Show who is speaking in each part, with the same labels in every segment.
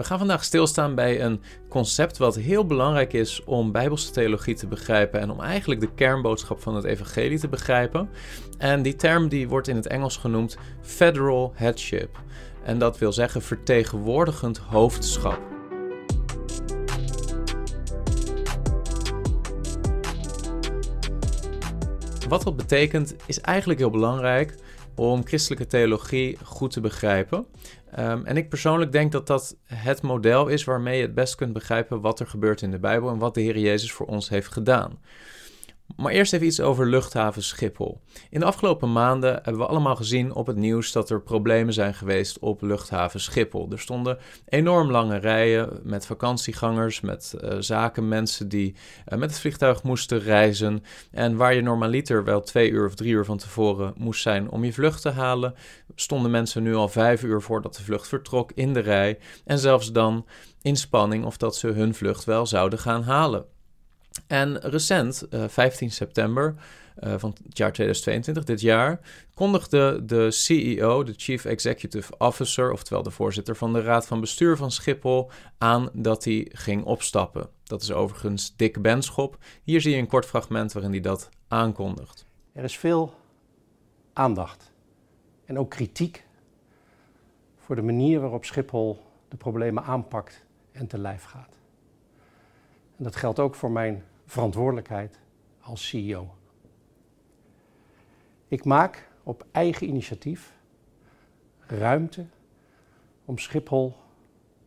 Speaker 1: We gaan vandaag stilstaan bij een concept wat heel belangrijk is om Bijbelse theologie te begrijpen en om eigenlijk de kernboodschap van het evangelie te begrijpen. En die term die wordt in het Engels genoemd federal headship. En dat wil zeggen vertegenwoordigend hoofdschap. Wat dat betekent is eigenlijk heel belangrijk om christelijke theologie goed te begrijpen. Um, en ik persoonlijk denk dat dat het model is waarmee je het best kunt begrijpen wat er gebeurt in de Bijbel en wat de Heer Jezus voor ons heeft gedaan. Maar eerst even iets over luchthaven Schiphol. In de afgelopen maanden hebben we allemaal gezien op het nieuws dat er problemen zijn geweest op luchthaven Schiphol. Er stonden enorm lange rijen met vakantiegangers, met uh, zakenmensen die uh, met het vliegtuig moesten reizen. En waar je normaliter wel twee uur of drie uur van tevoren moest zijn om je vlucht te halen, stonden mensen nu al vijf uur voordat de vlucht vertrok in de rij. En zelfs dan in spanning of dat ze hun vlucht wel zouden gaan halen. En recent, 15 eh, september uh, van het jaar 2022, dit jaar, kondigde de CEO, de Chief Executive Officer, oftewel de voorzitter van de Raad van Bestuur van Schiphol, aan dat hij ging opstappen. Dat is overigens Dick Benschop. Hier zie je een kort fragment waarin hij dat aankondigt.
Speaker 2: Er is veel aandacht en ook kritiek voor de manier waarop Schiphol de problemen aanpakt en te lijf gaat. En dat geldt ook voor mijn verantwoordelijkheid als CEO. Ik maak op eigen initiatief ruimte om Schiphol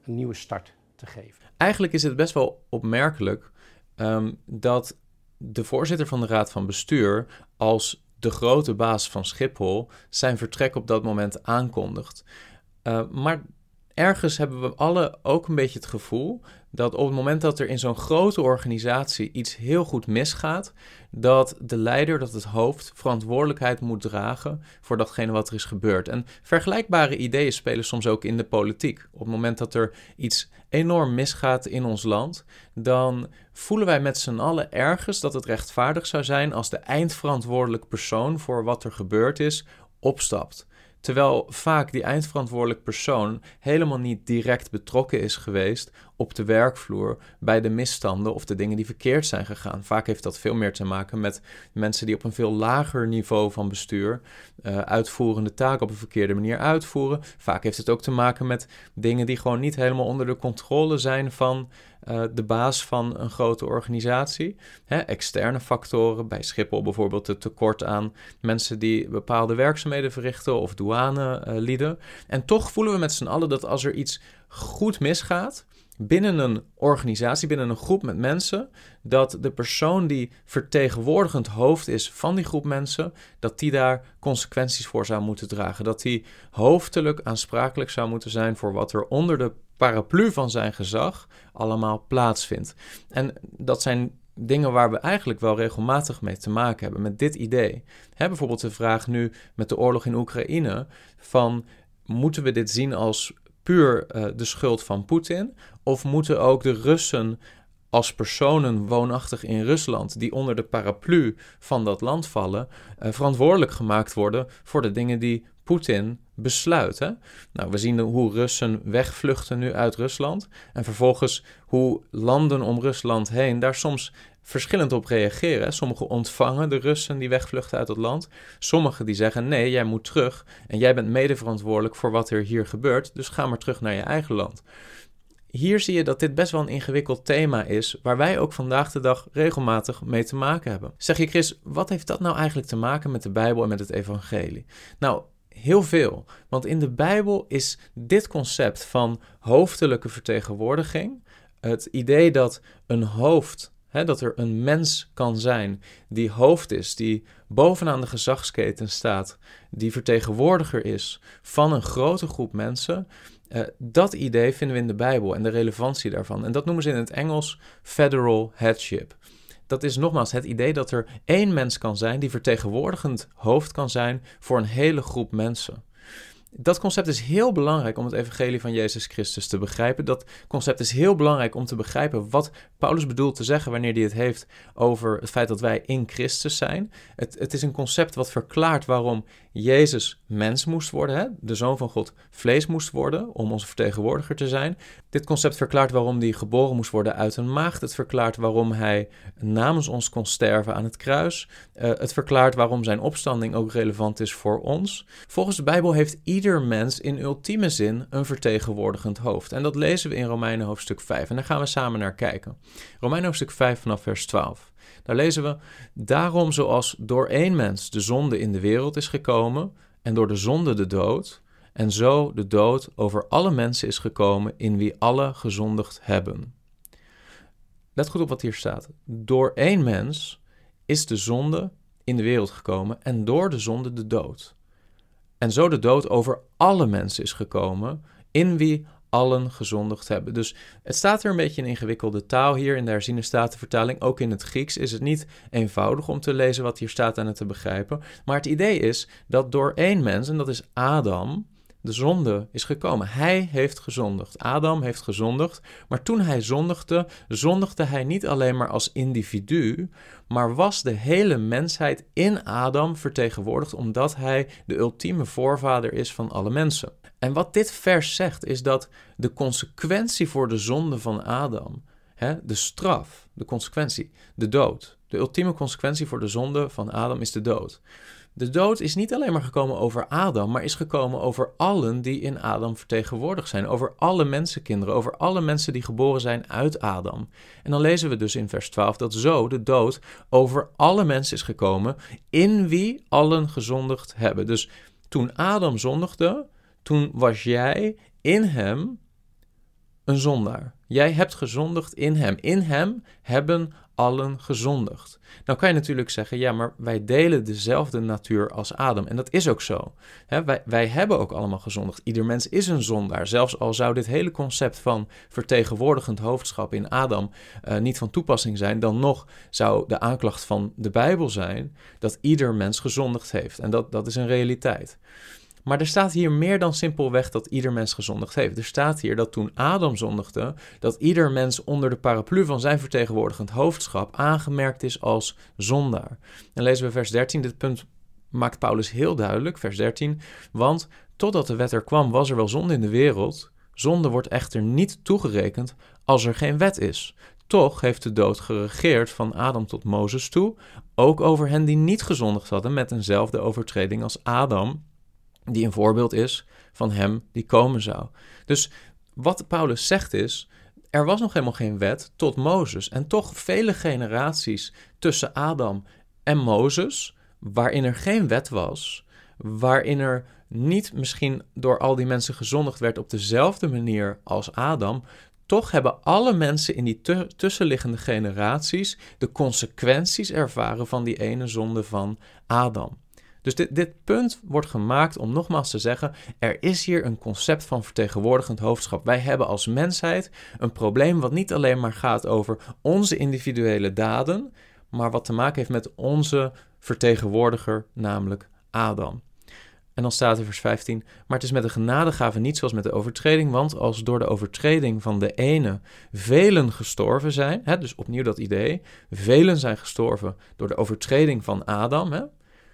Speaker 2: een nieuwe start te geven.
Speaker 1: Eigenlijk is het best wel opmerkelijk um, dat de voorzitter van de Raad van Bestuur als de grote baas van Schiphol zijn vertrek op dat moment aankondigt. Uh, maar ergens hebben we alle ook een beetje het gevoel dat op het moment dat er in zo'n grote organisatie iets heel goed misgaat, dat de leider, dat het hoofd, verantwoordelijkheid moet dragen voor datgene wat er is gebeurd. En vergelijkbare ideeën spelen soms ook in de politiek. Op het moment dat er iets enorm misgaat in ons land, dan voelen wij met z'n allen ergens dat het rechtvaardig zou zijn als de eindverantwoordelijk persoon voor wat er gebeurd is opstapt. Terwijl vaak die eindverantwoordelijk persoon helemaal niet direct betrokken is geweest op de werkvloer bij de misstanden of de dingen die verkeerd zijn gegaan. Vaak heeft dat veel meer te maken met mensen die op een veel lager niveau van bestuur uh, uitvoerende taken op een verkeerde manier uitvoeren. Vaak heeft het ook te maken met dingen die gewoon niet helemaal onder de controle zijn van uh, de baas van een grote organisatie. Hè, externe factoren, bij Schiphol bijvoorbeeld het tekort aan mensen die bepaalde werkzaamheden verrichten of douanelieden. Uh, en toch voelen we met z'n allen dat als er iets goed misgaat, binnen een organisatie, binnen een groep met mensen, dat de persoon die vertegenwoordigend hoofd is van die groep mensen, dat die daar consequenties voor zou moeten dragen. Dat die hoofdelijk aansprakelijk zou moeten zijn voor wat er onder de paraplu van zijn gezag allemaal plaatsvindt. En dat zijn dingen waar we eigenlijk wel regelmatig mee te maken hebben met dit idee. He, bijvoorbeeld de vraag nu met de oorlog in Oekraïne van moeten we dit zien als puur uh, de schuld van Poetin? Of moeten ook de Russen als personen woonachtig in Rusland, die onder de paraplu van dat land vallen, uh, verantwoordelijk gemaakt worden voor de dingen die Poetin besluit. Nou, we zien hoe Russen wegvluchten nu uit Rusland. En vervolgens hoe landen om Rusland heen daar soms verschillend op reageren. Sommigen ontvangen de Russen die wegvluchten uit het land. Sommigen die zeggen: nee, jij moet terug. En jij bent mede verantwoordelijk voor wat er hier gebeurt. Dus ga maar terug naar je eigen land. Hier zie je dat dit best wel een ingewikkeld thema is, waar wij ook vandaag de dag regelmatig mee te maken hebben. Zeg je, Chris, wat heeft dat nou eigenlijk te maken met de Bijbel en met het Evangelie? Nou, heel veel. Want in de Bijbel is dit concept van hoofdelijke vertegenwoordiging, het idee dat een hoofd dat er een mens kan zijn die hoofd is, die bovenaan de gezagsketen staat, die vertegenwoordiger is van een grote groep mensen. Uh, dat idee vinden we in de Bijbel en de relevantie daarvan. En dat noemen ze in het Engels federal headship. Dat is nogmaals het idee dat er één mens kan zijn die vertegenwoordigend hoofd kan zijn voor een hele groep mensen. Dat concept is heel belangrijk om het evangelie van Jezus Christus te begrijpen. Dat concept is heel belangrijk om te begrijpen wat Paulus bedoelt te zeggen wanneer hij het heeft over het feit dat wij in Christus zijn. Het, het is een concept wat verklaart waarom Jezus mens moest worden, hè? de zoon van God vlees moest worden om onze vertegenwoordiger te zijn. Dit concept verklaart waarom hij geboren moest worden uit een maagd. Het verklaart waarom hij namens ons kon sterven aan het kruis. Uh, het verklaart waarom zijn opstanding ook relevant is voor ons. Volgens de Bijbel heeft ieder mens in ultieme zin een vertegenwoordigend hoofd. En dat lezen we in Romeinen hoofdstuk 5. En daar gaan we samen naar kijken. Romeinen hoofdstuk 5 vanaf vers 12. Daar lezen we: Daarom, zoals door één mens de zonde in de wereld is gekomen, en door de zonde de dood, en zo de dood over alle mensen is gekomen, in wie alle gezondigd hebben. Let goed op wat hier staat. Door één mens is de zonde in de wereld gekomen, en door de zonde de dood. En zo de dood over alle mensen is gekomen, in wie allen gezondigd hebben. Dus het staat er een beetje in ingewikkelde taal hier in de herziene statenvertaling. Ook in het Grieks is het niet eenvoudig om te lezen wat hier staat en het te begrijpen. Maar het idee is dat door één mens, en dat is Adam, de zonde is gekomen. Hij heeft gezondigd. Adam heeft gezondigd. Maar toen hij zondigde, zondigde hij niet alleen maar als individu, maar was de hele mensheid in Adam vertegenwoordigd, omdat hij de ultieme voorvader is van alle mensen. En wat dit vers zegt, is dat de consequentie voor de zonde van Adam, hè, de straf, de consequentie, de dood, de ultieme consequentie voor de zonde van Adam is de dood. De dood is niet alleen maar gekomen over Adam, maar is gekomen over allen die in Adam vertegenwoordigd zijn. Over alle mensenkinderen, over alle mensen die geboren zijn uit Adam. En dan lezen we dus in vers 12 dat zo de dood over alle mensen is gekomen, in wie allen gezondigd hebben. Dus toen Adam zondigde, toen was jij in hem een zondaar. Jij hebt gezondigd in hem. In hem hebben allen gezondigd. Nou kan je natuurlijk zeggen, ja, maar wij delen dezelfde natuur als Adam. En dat is ook zo. wij, wij hebben ook allemaal gezondigd. Ieder mens is een zondaar. Zelfs al zou dit hele concept van vertegenwoordigend hoofdschap in Adam uh, niet van toepassing zijn, dan nog zou de aanklacht van de Bijbel zijn dat ieder mens gezondigd heeft. En dat, dat is een realiteit. Maar er staat hier meer dan simpelweg dat ieder mens gezondigd heeft. Er staat hier dat toen Adam zondigde, dat ieder mens onder de paraplu van zijn vertegenwoordigend hoofdschap aangemerkt is als zondaar. En lezen we vers 13, dit punt maakt Paulus heel duidelijk, vers 13. Want totdat de wet er kwam, was er wel zonde in de wereld. Zonde wordt echter niet toegerekend als er geen wet is. Toch heeft de dood geregeerd van Adam tot Mozes toe, ook over hen die niet gezondigd hadden met eenzelfde overtreding als Adam die een voorbeeld is van hem die komen zou. Dus wat Paulus zegt is, er was nog helemaal geen wet tot Mozes. En toch vele generaties tussen Adam en Mozes, waarin er geen wet was, waarin er niet misschien door al die mensen gezondigd werd op dezelfde manier als Adam, toch hebben alle mensen in die tussenliggende generaties de consequenties ervaren van die ene zonde van Adam. Dus dit, dit punt wordt gemaakt om nogmaals te zeggen: er is hier een concept van vertegenwoordigend hoofdschap. Wij hebben als mensheid een probleem wat niet alleen maar gaat over onze individuele daden, maar wat te maken heeft met onze vertegenwoordiger, namelijk Adam. En dan staat er vers 15: Maar het is met de genadegave niet zoals met de overtreding, want als door de overtreding van de ene velen gestorven zijn, hè, dus opnieuw dat idee, velen zijn gestorven door de overtreding van Adam, hè,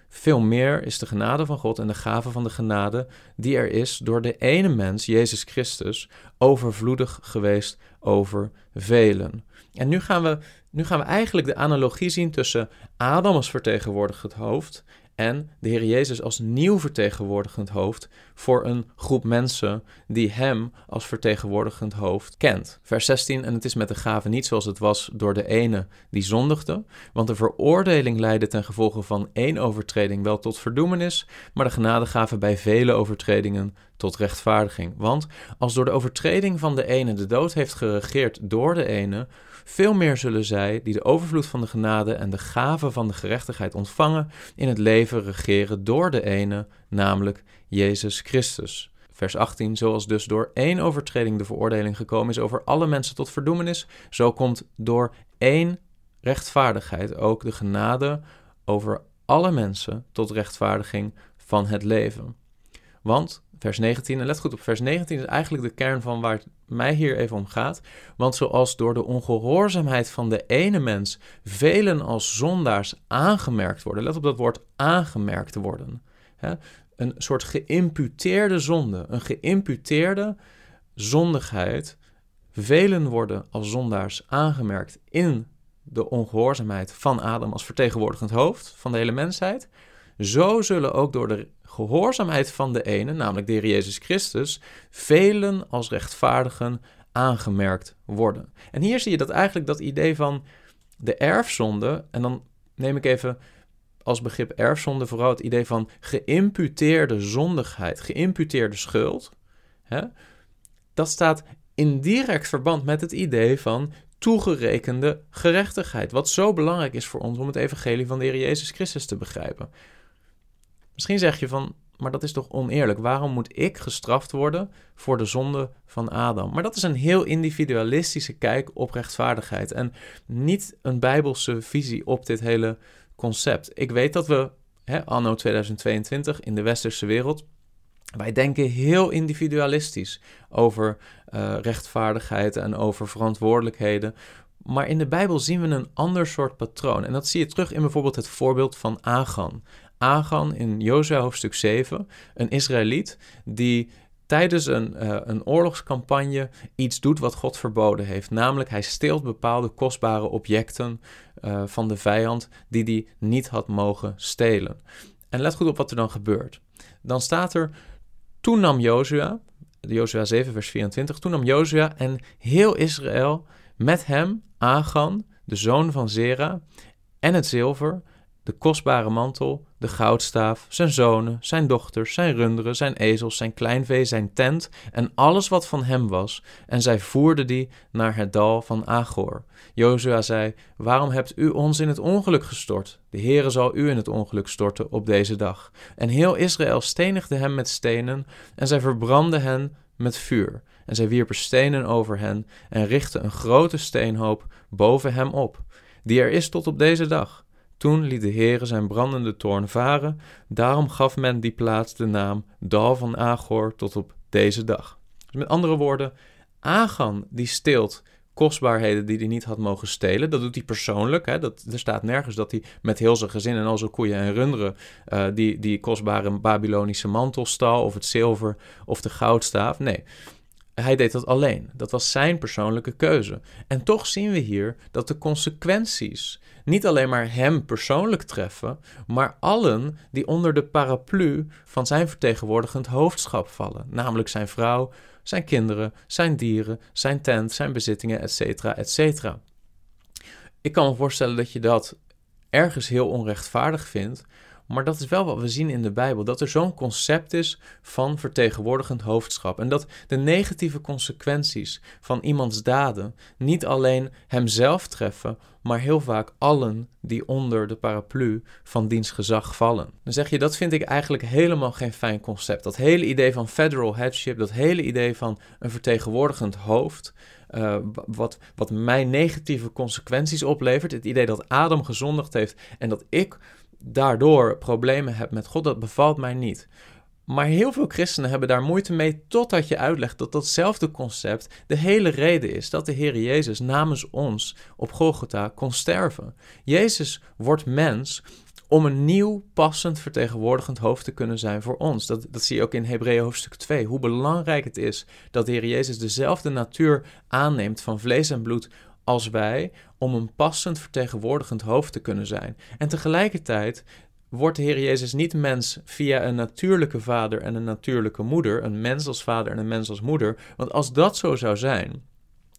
Speaker 1: veel meer is de genade van God en de gave van de genade die er is door de ene mens, Jezus Christus, overvloedig geweest over velen. En nu gaan we, nu gaan we eigenlijk de analogie zien tussen Adam als vertegenwoordigend hoofd en de Heer Jezus als nieuw vertegenwoordigend hoofd voor een groep mensen die Hem als vertegenwoordigend hoofd kent. Vers 16, en het is met de gave niet zoals het was door de ene die zondigde, want de veroordeling leidde ten gevolge van één overtreding wel tot verdoemenis, maar de genadegave bij vele overtredingen tot rechtvaardiging. Want als door de overtreding van de ene de dood heeft geregeerd door de ene, veel meer zullen zij, die de overvloed van de genade en de gave van de gerechtigheid ontvangen, in het leven regeren door de ene, namelijk Jezus Christus. Vers 18, zoals dus door één overtreding de veroordeling gekomen is over alle mensen tot verdoemenis, zo komt door één rechtvaardigheid ook de genade over alle mensen tot rechtvaardiging van het leven. Want vers 19. En let goed op, vers 19 is eigenlijk de kern van waar het mij hier even om gaat. Want zoals door de ongehoorzaamheid van de ene mens velen als zondaars aangemerkt worden. Let op dat woord aangemerkt worden. Hè? Een soort geïmputeerde zonde, een geïmputeerde zondigheid. Velen worden als zondaars aangemerkt in de ongehoorzaamheid van Adam als vertegenwoordigend hoofd van de hele mensheid. Zo zullen ook door de gehoorzaamheid van de ene, namelijk de Heer Jezus Christus, velen als rechtvaardigen aangemerkt worden. En hier zie je dat eigenlijk dat idee van de erfzonde, en dan neem ik even als begrip erfzonde vooral het idee van geïmputeerde zondigheid, geïmputeerde schuld. Hè? Dat staat in direct verband met het idee van toegerekende gerechtigheid. Wat zo belangrijk is voor ons om het evangelie van de Heer Jezus Christus te begrijpen. Misschien zeg je van, maar dat is toch oneerlijk? Waarom moet ik gestraft worden voor de zonde van Adam? Maar dat is een heel individualistische kijk op rechtvaardigheid en niet een bijbelse visie op dit hele concept. Ik weet dat we, hè, anno 2022, in de westerse wereld, wij denken heel individualistisch over uh, rechtvaardigheid en over verantwoordelijkheden. Maar in de Bijbel zien we een ander soort patroon. En dat zie je terug in bijvoorbeeld het voorbeeld van Agan. Agan in Jozua hoofdstuk 7, een Israëliet die tijdens een, uh, een oorlogscampagne iets doet wat God verboden heeft. Namelijk, hij steelt bepaalde kostbare objecten uh, van de vijand die hij niet had mogen stelen. En let goed op wat er dan gebeurt. Dan staat er, toen nam Jozua, Jozua 7 vers 24, toen nam Jozua en heel Israël met hem Agan, de zoon van Zera, en het zilver, de kostbare mantel, de goudstaaf, zijn zonen, zijn dochters, zijn runderen, zijn ezels, zijn kleinvee, zijn tent en alles wat van hem was. En zij voerden die naar het dal van Agor. Jozua zei, waarom hebt u ons in het ongeluk gestort? De Heere zal u in het ongeluk storten op deze dag. En heel Israël stenigde hem met stenen en zij verbrandden hen met vuur. En zij wierpen stenen over hen en richtten een grote steenhoop boven hem op, die er is tot op deze dag. Toen liet de Heere zijn brandende toorn varen, daarom gaf men die plaats de naam Dal van Agor tot op deze dag. Dus met andere woorden, Agan die steelt kostbaarheden die hij niet had mogen stelen. Dat doet hij persoonlijk. Hè? Dat, er staat nergens dat hij met heel zijn gezin en al zijn koeien en runderen uh, die, die kostbare Babylonische mantel stal of het zilver of de goudstaaf. Nee, hij deed dat alleen. Dat was zijn persoonlijke keuze. En toch zien we hier dat de consequenties niet alleen maar hem persoonlijk treffen, maar allen die onder de paraplu van zijn vertegenwoordigend hoofdschap vallen, namelijk zijn vrouw, zijn kinderen, zijn dieren, zijn tent, zijn bezittingen, etc. etc. Ik kan me voorstellen dat je dat ergens heel onrechtvaardig vindt, maar dat is wel wat we zien in de Bijbel: dat er zo'n concept is van vertegenwoordigend hoofdschap. En dat de negatieve consequenties van iemands daden niet alleen hemzelf treffen, maar heel vaak allen die onder de paraplu van diens gezag vallen. Dan zeg je, dat vind ik eigenlijk helemaal geen fijn concept. Dat hele idee van federal headship, dat hele idee van een vertegenwoordigend hoofd, uh, wat, wat mij negatieve consequenties oplevert. Het idee dat Adam gezondigd heeft en dat ik daardoor problemen heb met God, dat bevalt mij niet. Maar heel veel christenen hebben daar moeite mee totdat je uitlegt dat datzelfde concept de hele reden is dat de Heer Jezus namens ons op Golgotha kon sterven. Jezus wordt mens om een nieuw, passend, vertegenwoordigend hoofd te kunnen zijn voor ons. Dat, dat zie je ook in Hebreeën hoofdstuk 2. Hoe belangrijk het is dat de Heer Jezus dezelfde natuur aanneemt van vlees en bloed als wij, om een passend, vertegenwoordigend hoofd te kunnen zijn. En tegelijkertijd wordt de Heer Jezus niet mens via een natuurlijke vader en een natuurlijke moeder, een mens als vader en een mens als moeder. Want als dat zo zou zijn,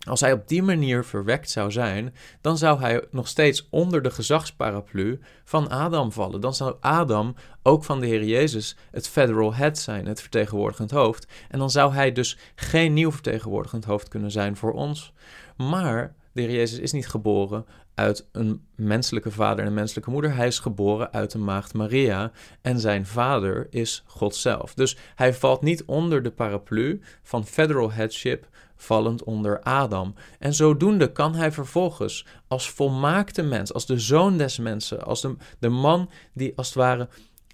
Speaker 1: als hij op die manier verwekt zou zijn, dan zou hij nog steeds onder de gezagsparaplu van Adam vallen. Dan zou Adam ook van de Heer Jezus het federal head zijn, het vertegenwoordigend hoofd. En dan zou hij dus geen nieuw vertegenwoordigend hoofd kunnen zijn voor ons. Maar Jezus is niet geboren uit een menselijke vader en een menselijke moeder. Hij is geboren uit de maagd Maria en zijn vader is God zelf. Dus hij valt niet onder de paraplu van federal headship, vallend onder Adam. En zodoende kan hij vervolgens als volmaakte mens, als de zoon des mensen, als de, de man die als het ware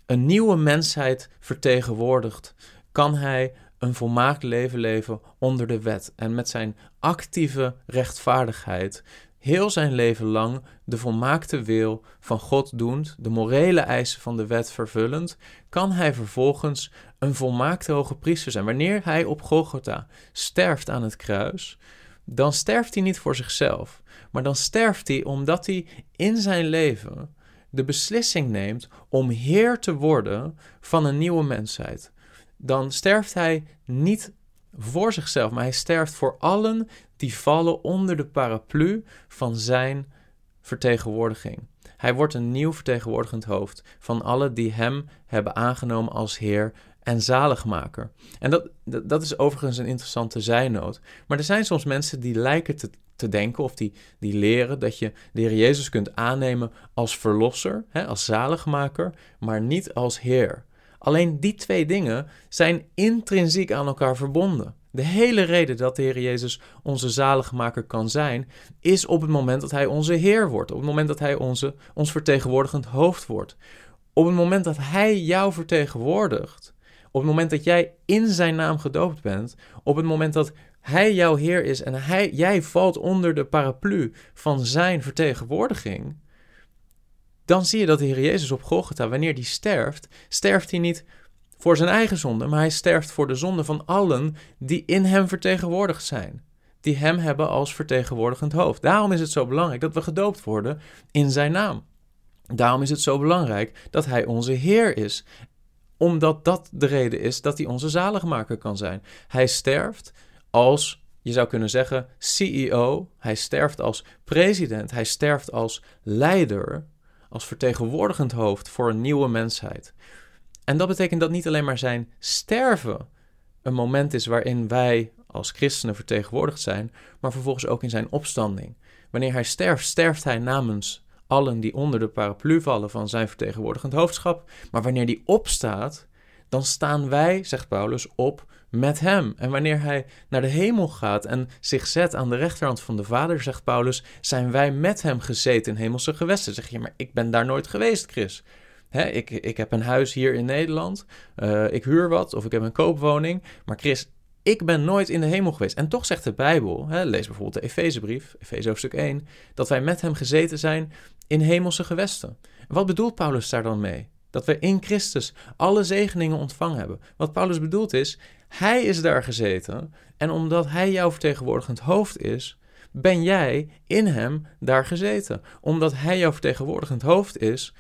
Speaker 1: een nieuwe mensheid vertegenwoordigt, kan hij een volmaakt leven leven onder de wet en met zijn actieve rechtvaardigheid heel zijn leven lang de volmaakte wil van God doend, de morele eisen van de wet vervullend, kan hij vervolgens een volmaakte hoge priester zijn. Wanneer hij op Golgotha sterft aan het kruis, dan sterft hij niet voor zichzelf, maar dan sterft hij omdat hij in zijn leven de beslissing neemt om Heer te worden van een nieuwe mensheid. Dan sterft hij niet voor zichzelf, maar hij sterft voor allen die vallen onder de paraplu van zijn vertegenwoordiging. Hij wordt een nieuw vertegenwoordigend hoofd van allen die hem hebben aangenomen als Heer en zaligmaker. En dat, dat, is overigens een interessante zijnoot. Maar er zijn soms mensen die lijken te, te denken of die, die leren dat je de Heer Jezus kunt aannemen als verlosser, hè, als zaligmaker, maar niet als Heer. Alleen die twee dingen zijn intrinsiek aan elkaar verbonden. De hele reden dat de Heer Jezus onze zaligmaker kan zijn, is op het moment dat Hij onze Heer wordt. Op het moment dat Hij onze, ons vertegenwoordigend hoofd wordt. Op het moment dat Hij jou vertegenwoordigt. Op het moment dat jij in Zijn naam gedoopt bent. Op het moment dat Hij jouw Heer is en hij, jij valt onder de paraplu van Zijn vertegenwoordiging. Dan zie je dat de Heer Jezus op Golgotha, wanneer hij sterft, sterft hij niet voor zijn eigen zonde, maar hij sterft voor de zonde van allen die in hem vertegenwoordigd zijn. Die hem hebben als vertegenwoordigend hoofd. Daarom is het zo belangrijk dat we gedoopt worden in zijn naam. Daarom is het zo belangrijk dat hij onze Heer is. Omdat dat de reden is dat hij onze zaligmaker kan zijn. Hij sterft als, je zou kunnen zeggen, CEO. Hij sterft als president. Hij sterft als leider, als vertegenwoordigend hoofd voor een nieuwe mensheid. En dat betekent dat niet alleen maar zijn sterven een moment is waarin wij als christenen vertegenwoordigd zijn, maar vervolgens ook in zijn opstanding. Wanneer hij sterft, sterft hij namens allen die onder de paraplu vallen van zijn vertegenwoordigend hoofdschap. Maar wanneer hij opstaat, dan staan wij, zegt Paulus, op met hem. En wanneer hij naar de hemel gaat en zich zet aan de rechterhand van de Vader, zegt Paulus, zijn wij met hem gezeten in hemelse gewesten. Zeg je, maar ik ben daar nooit geweest, Chris. Ik, ik heb een huis hier in Nederland, uh, ik huur wat of ik heb een koopwoning. Maar Chris, ik ben nooit in de hemel geweest. En toch zegt de Bijbel, lees bijvoorbeeld de Efezebrief, Efeze hoofdstuk 1, dat wij met hem gezeten zijn in hemelse gewesten. Wat bedoelt Paulus daar dan mee? Dat we in Christus alle zegeningen ontvangen hebben. Wat Paulus bedoelt is, hij is daar gezeten en omdat hij jouw vertegenwoordigend hoofd is, ben jij in hem daar gezeten. Omdat hij jouw vertegenwoordigend hoofd is,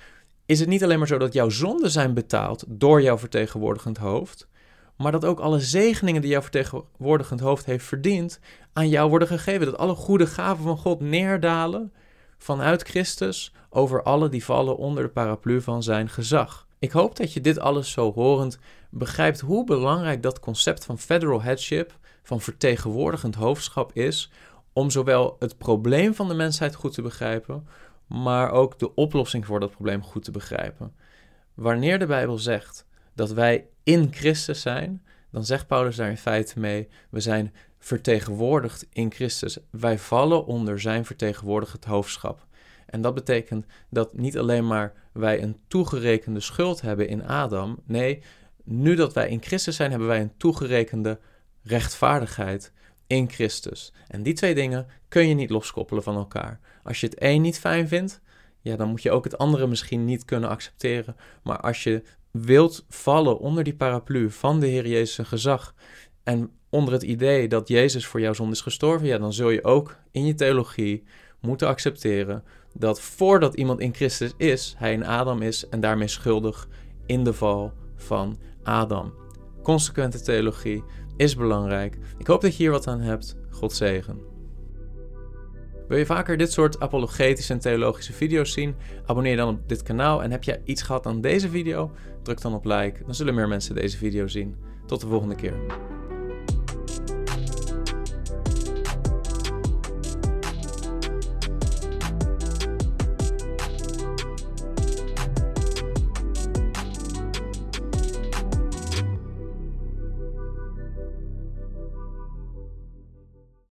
Speaker 1: is het niet alleen maar zo dat jouw zonden zijn betaald door jouw vertegenwoordigend hoofd, maar dat ook alle zegeningen die jouw vertegenwoordigend hoofd heeft verdiend aan jou worden gegeven. Dat alle goede gaven van God neerdalen vanuit Christus over alle die vallen onder de paraplu van zijn gezag. Ik hoop dat je dit alles zo horend begrijpt hoe belangrijk dat concept van federal headship, van vertegenwoordigend hoofdschap is, om zowel het probleem van de mensheid goed te begrijpen, maar ook de oplossing voor dat probleem goed te begrijpen. Wanneer de Bijbel zegt dat wij in Christus zijn, dan zegt Paulus daar in feite mee: we zijn vertegenwoordigd in Christus. Wij vallen onder zijn vertegenwoordigend hoofdschap. En dat betekent dat niet alleen maar wij een toegerekende schuld hebben in Adam. Nee, nu dat wij in Christus zijn, hebben wij een toegerekende rechtvaardigheid in Christus. En die twee dingen kun je niet loskoppelen van elkaar. Als je het een niet fijn vindt, ja, dan moet je ook het andere misschien niet kunnen accepteren. Maar als je wilt vallen onder die paraplu van de Heer Jezus' gezag en onder het idee dat Jezus voor jouw zonde is gestorven, ja, dan zul je ook in je theologie moeten accepteren dat voordat iemand in Christus is, hij een Adam is en daarmee schuldig in de val van Adam. Consequente theologie is belangrijk. Ik hoop dat je hier wat aan hebt. God zegen. Wil je vaker dit soort apologetische en theologische video's zien? Abonneer dan op dit kanaal en heb je iets gehad aan deze video? Druk dan op like, dan zullen meer mensen deze video zien. Tot de volgende keer.